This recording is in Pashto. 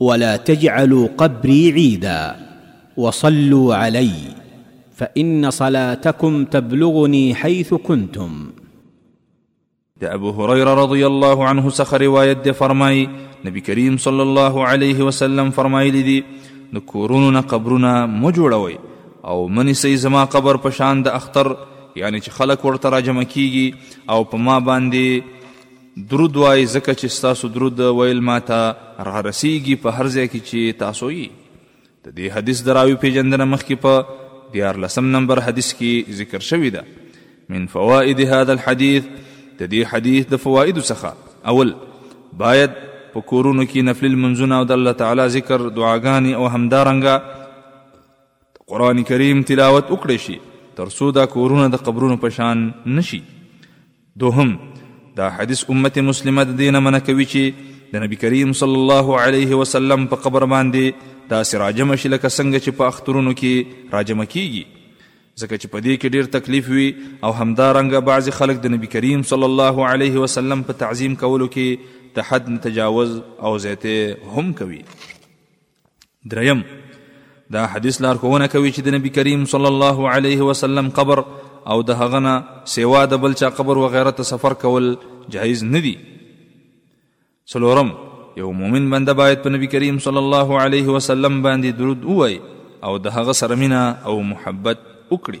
ولا تجعلو قبري عيدا وصلو علي فان صلاتکم تبلغني حيث کنتم. د ابو هريره رضي الله عنه څخه روايت دی فرمايي نبي کريم صلی الله عليه وسلم فرمايلي دي د کورونو نه قبرونه مه جوړوئ او مه نيسئ زما قبر په شان د اختر يعني چې خلک ورته راجمع کيږي او په ما باندې درود وای ځکه چې ستاسو درود ویل ماته را رسیږي په هر ځای کې چې تاسو یې د دې حدیث دراوی پیژندنه مخکې په دیار لسم نمبر حدیث کې ذکر شوی ده من فوائد هذا الحديث د دې حدیث د فواید څخه اول باید په کورونو کې نفل المنزونه او د الله تعالی ذکر دعاګانې او همدارنګه د قرآن کریم تلاوت وکړی شي تر څو دا کورونه د قبرونو په شان نشي دوهم دا حدیث امت مسلمه د دینه منع کوي چې د نبی کریم صلی الله علیه وسلم په قبر باندې دا سراجم شي لکه څنګه چې په اخترونو کې راجم کیږي ځکه چې په دې کې ډیر تکلیف وي او همدارنګه بعضی خلک د نبی کریم صلی الله علیه وسلم په تعظیم کولو کې د حد نه تجاوز او زیاته هم کوي دریم دا حدیث لارښوونه کوي چې د نبی کریم صلی الله علیه وسلم قبر او د هغه نه سیوا د بل چا قبر وغیره ته سفر کول جایز نه دي څلورم یو مؤمن بنده باید په نبی کریم صلی الله علیه وسلم باندې درود ووایي او د هغه سره مینه او محبت وکړي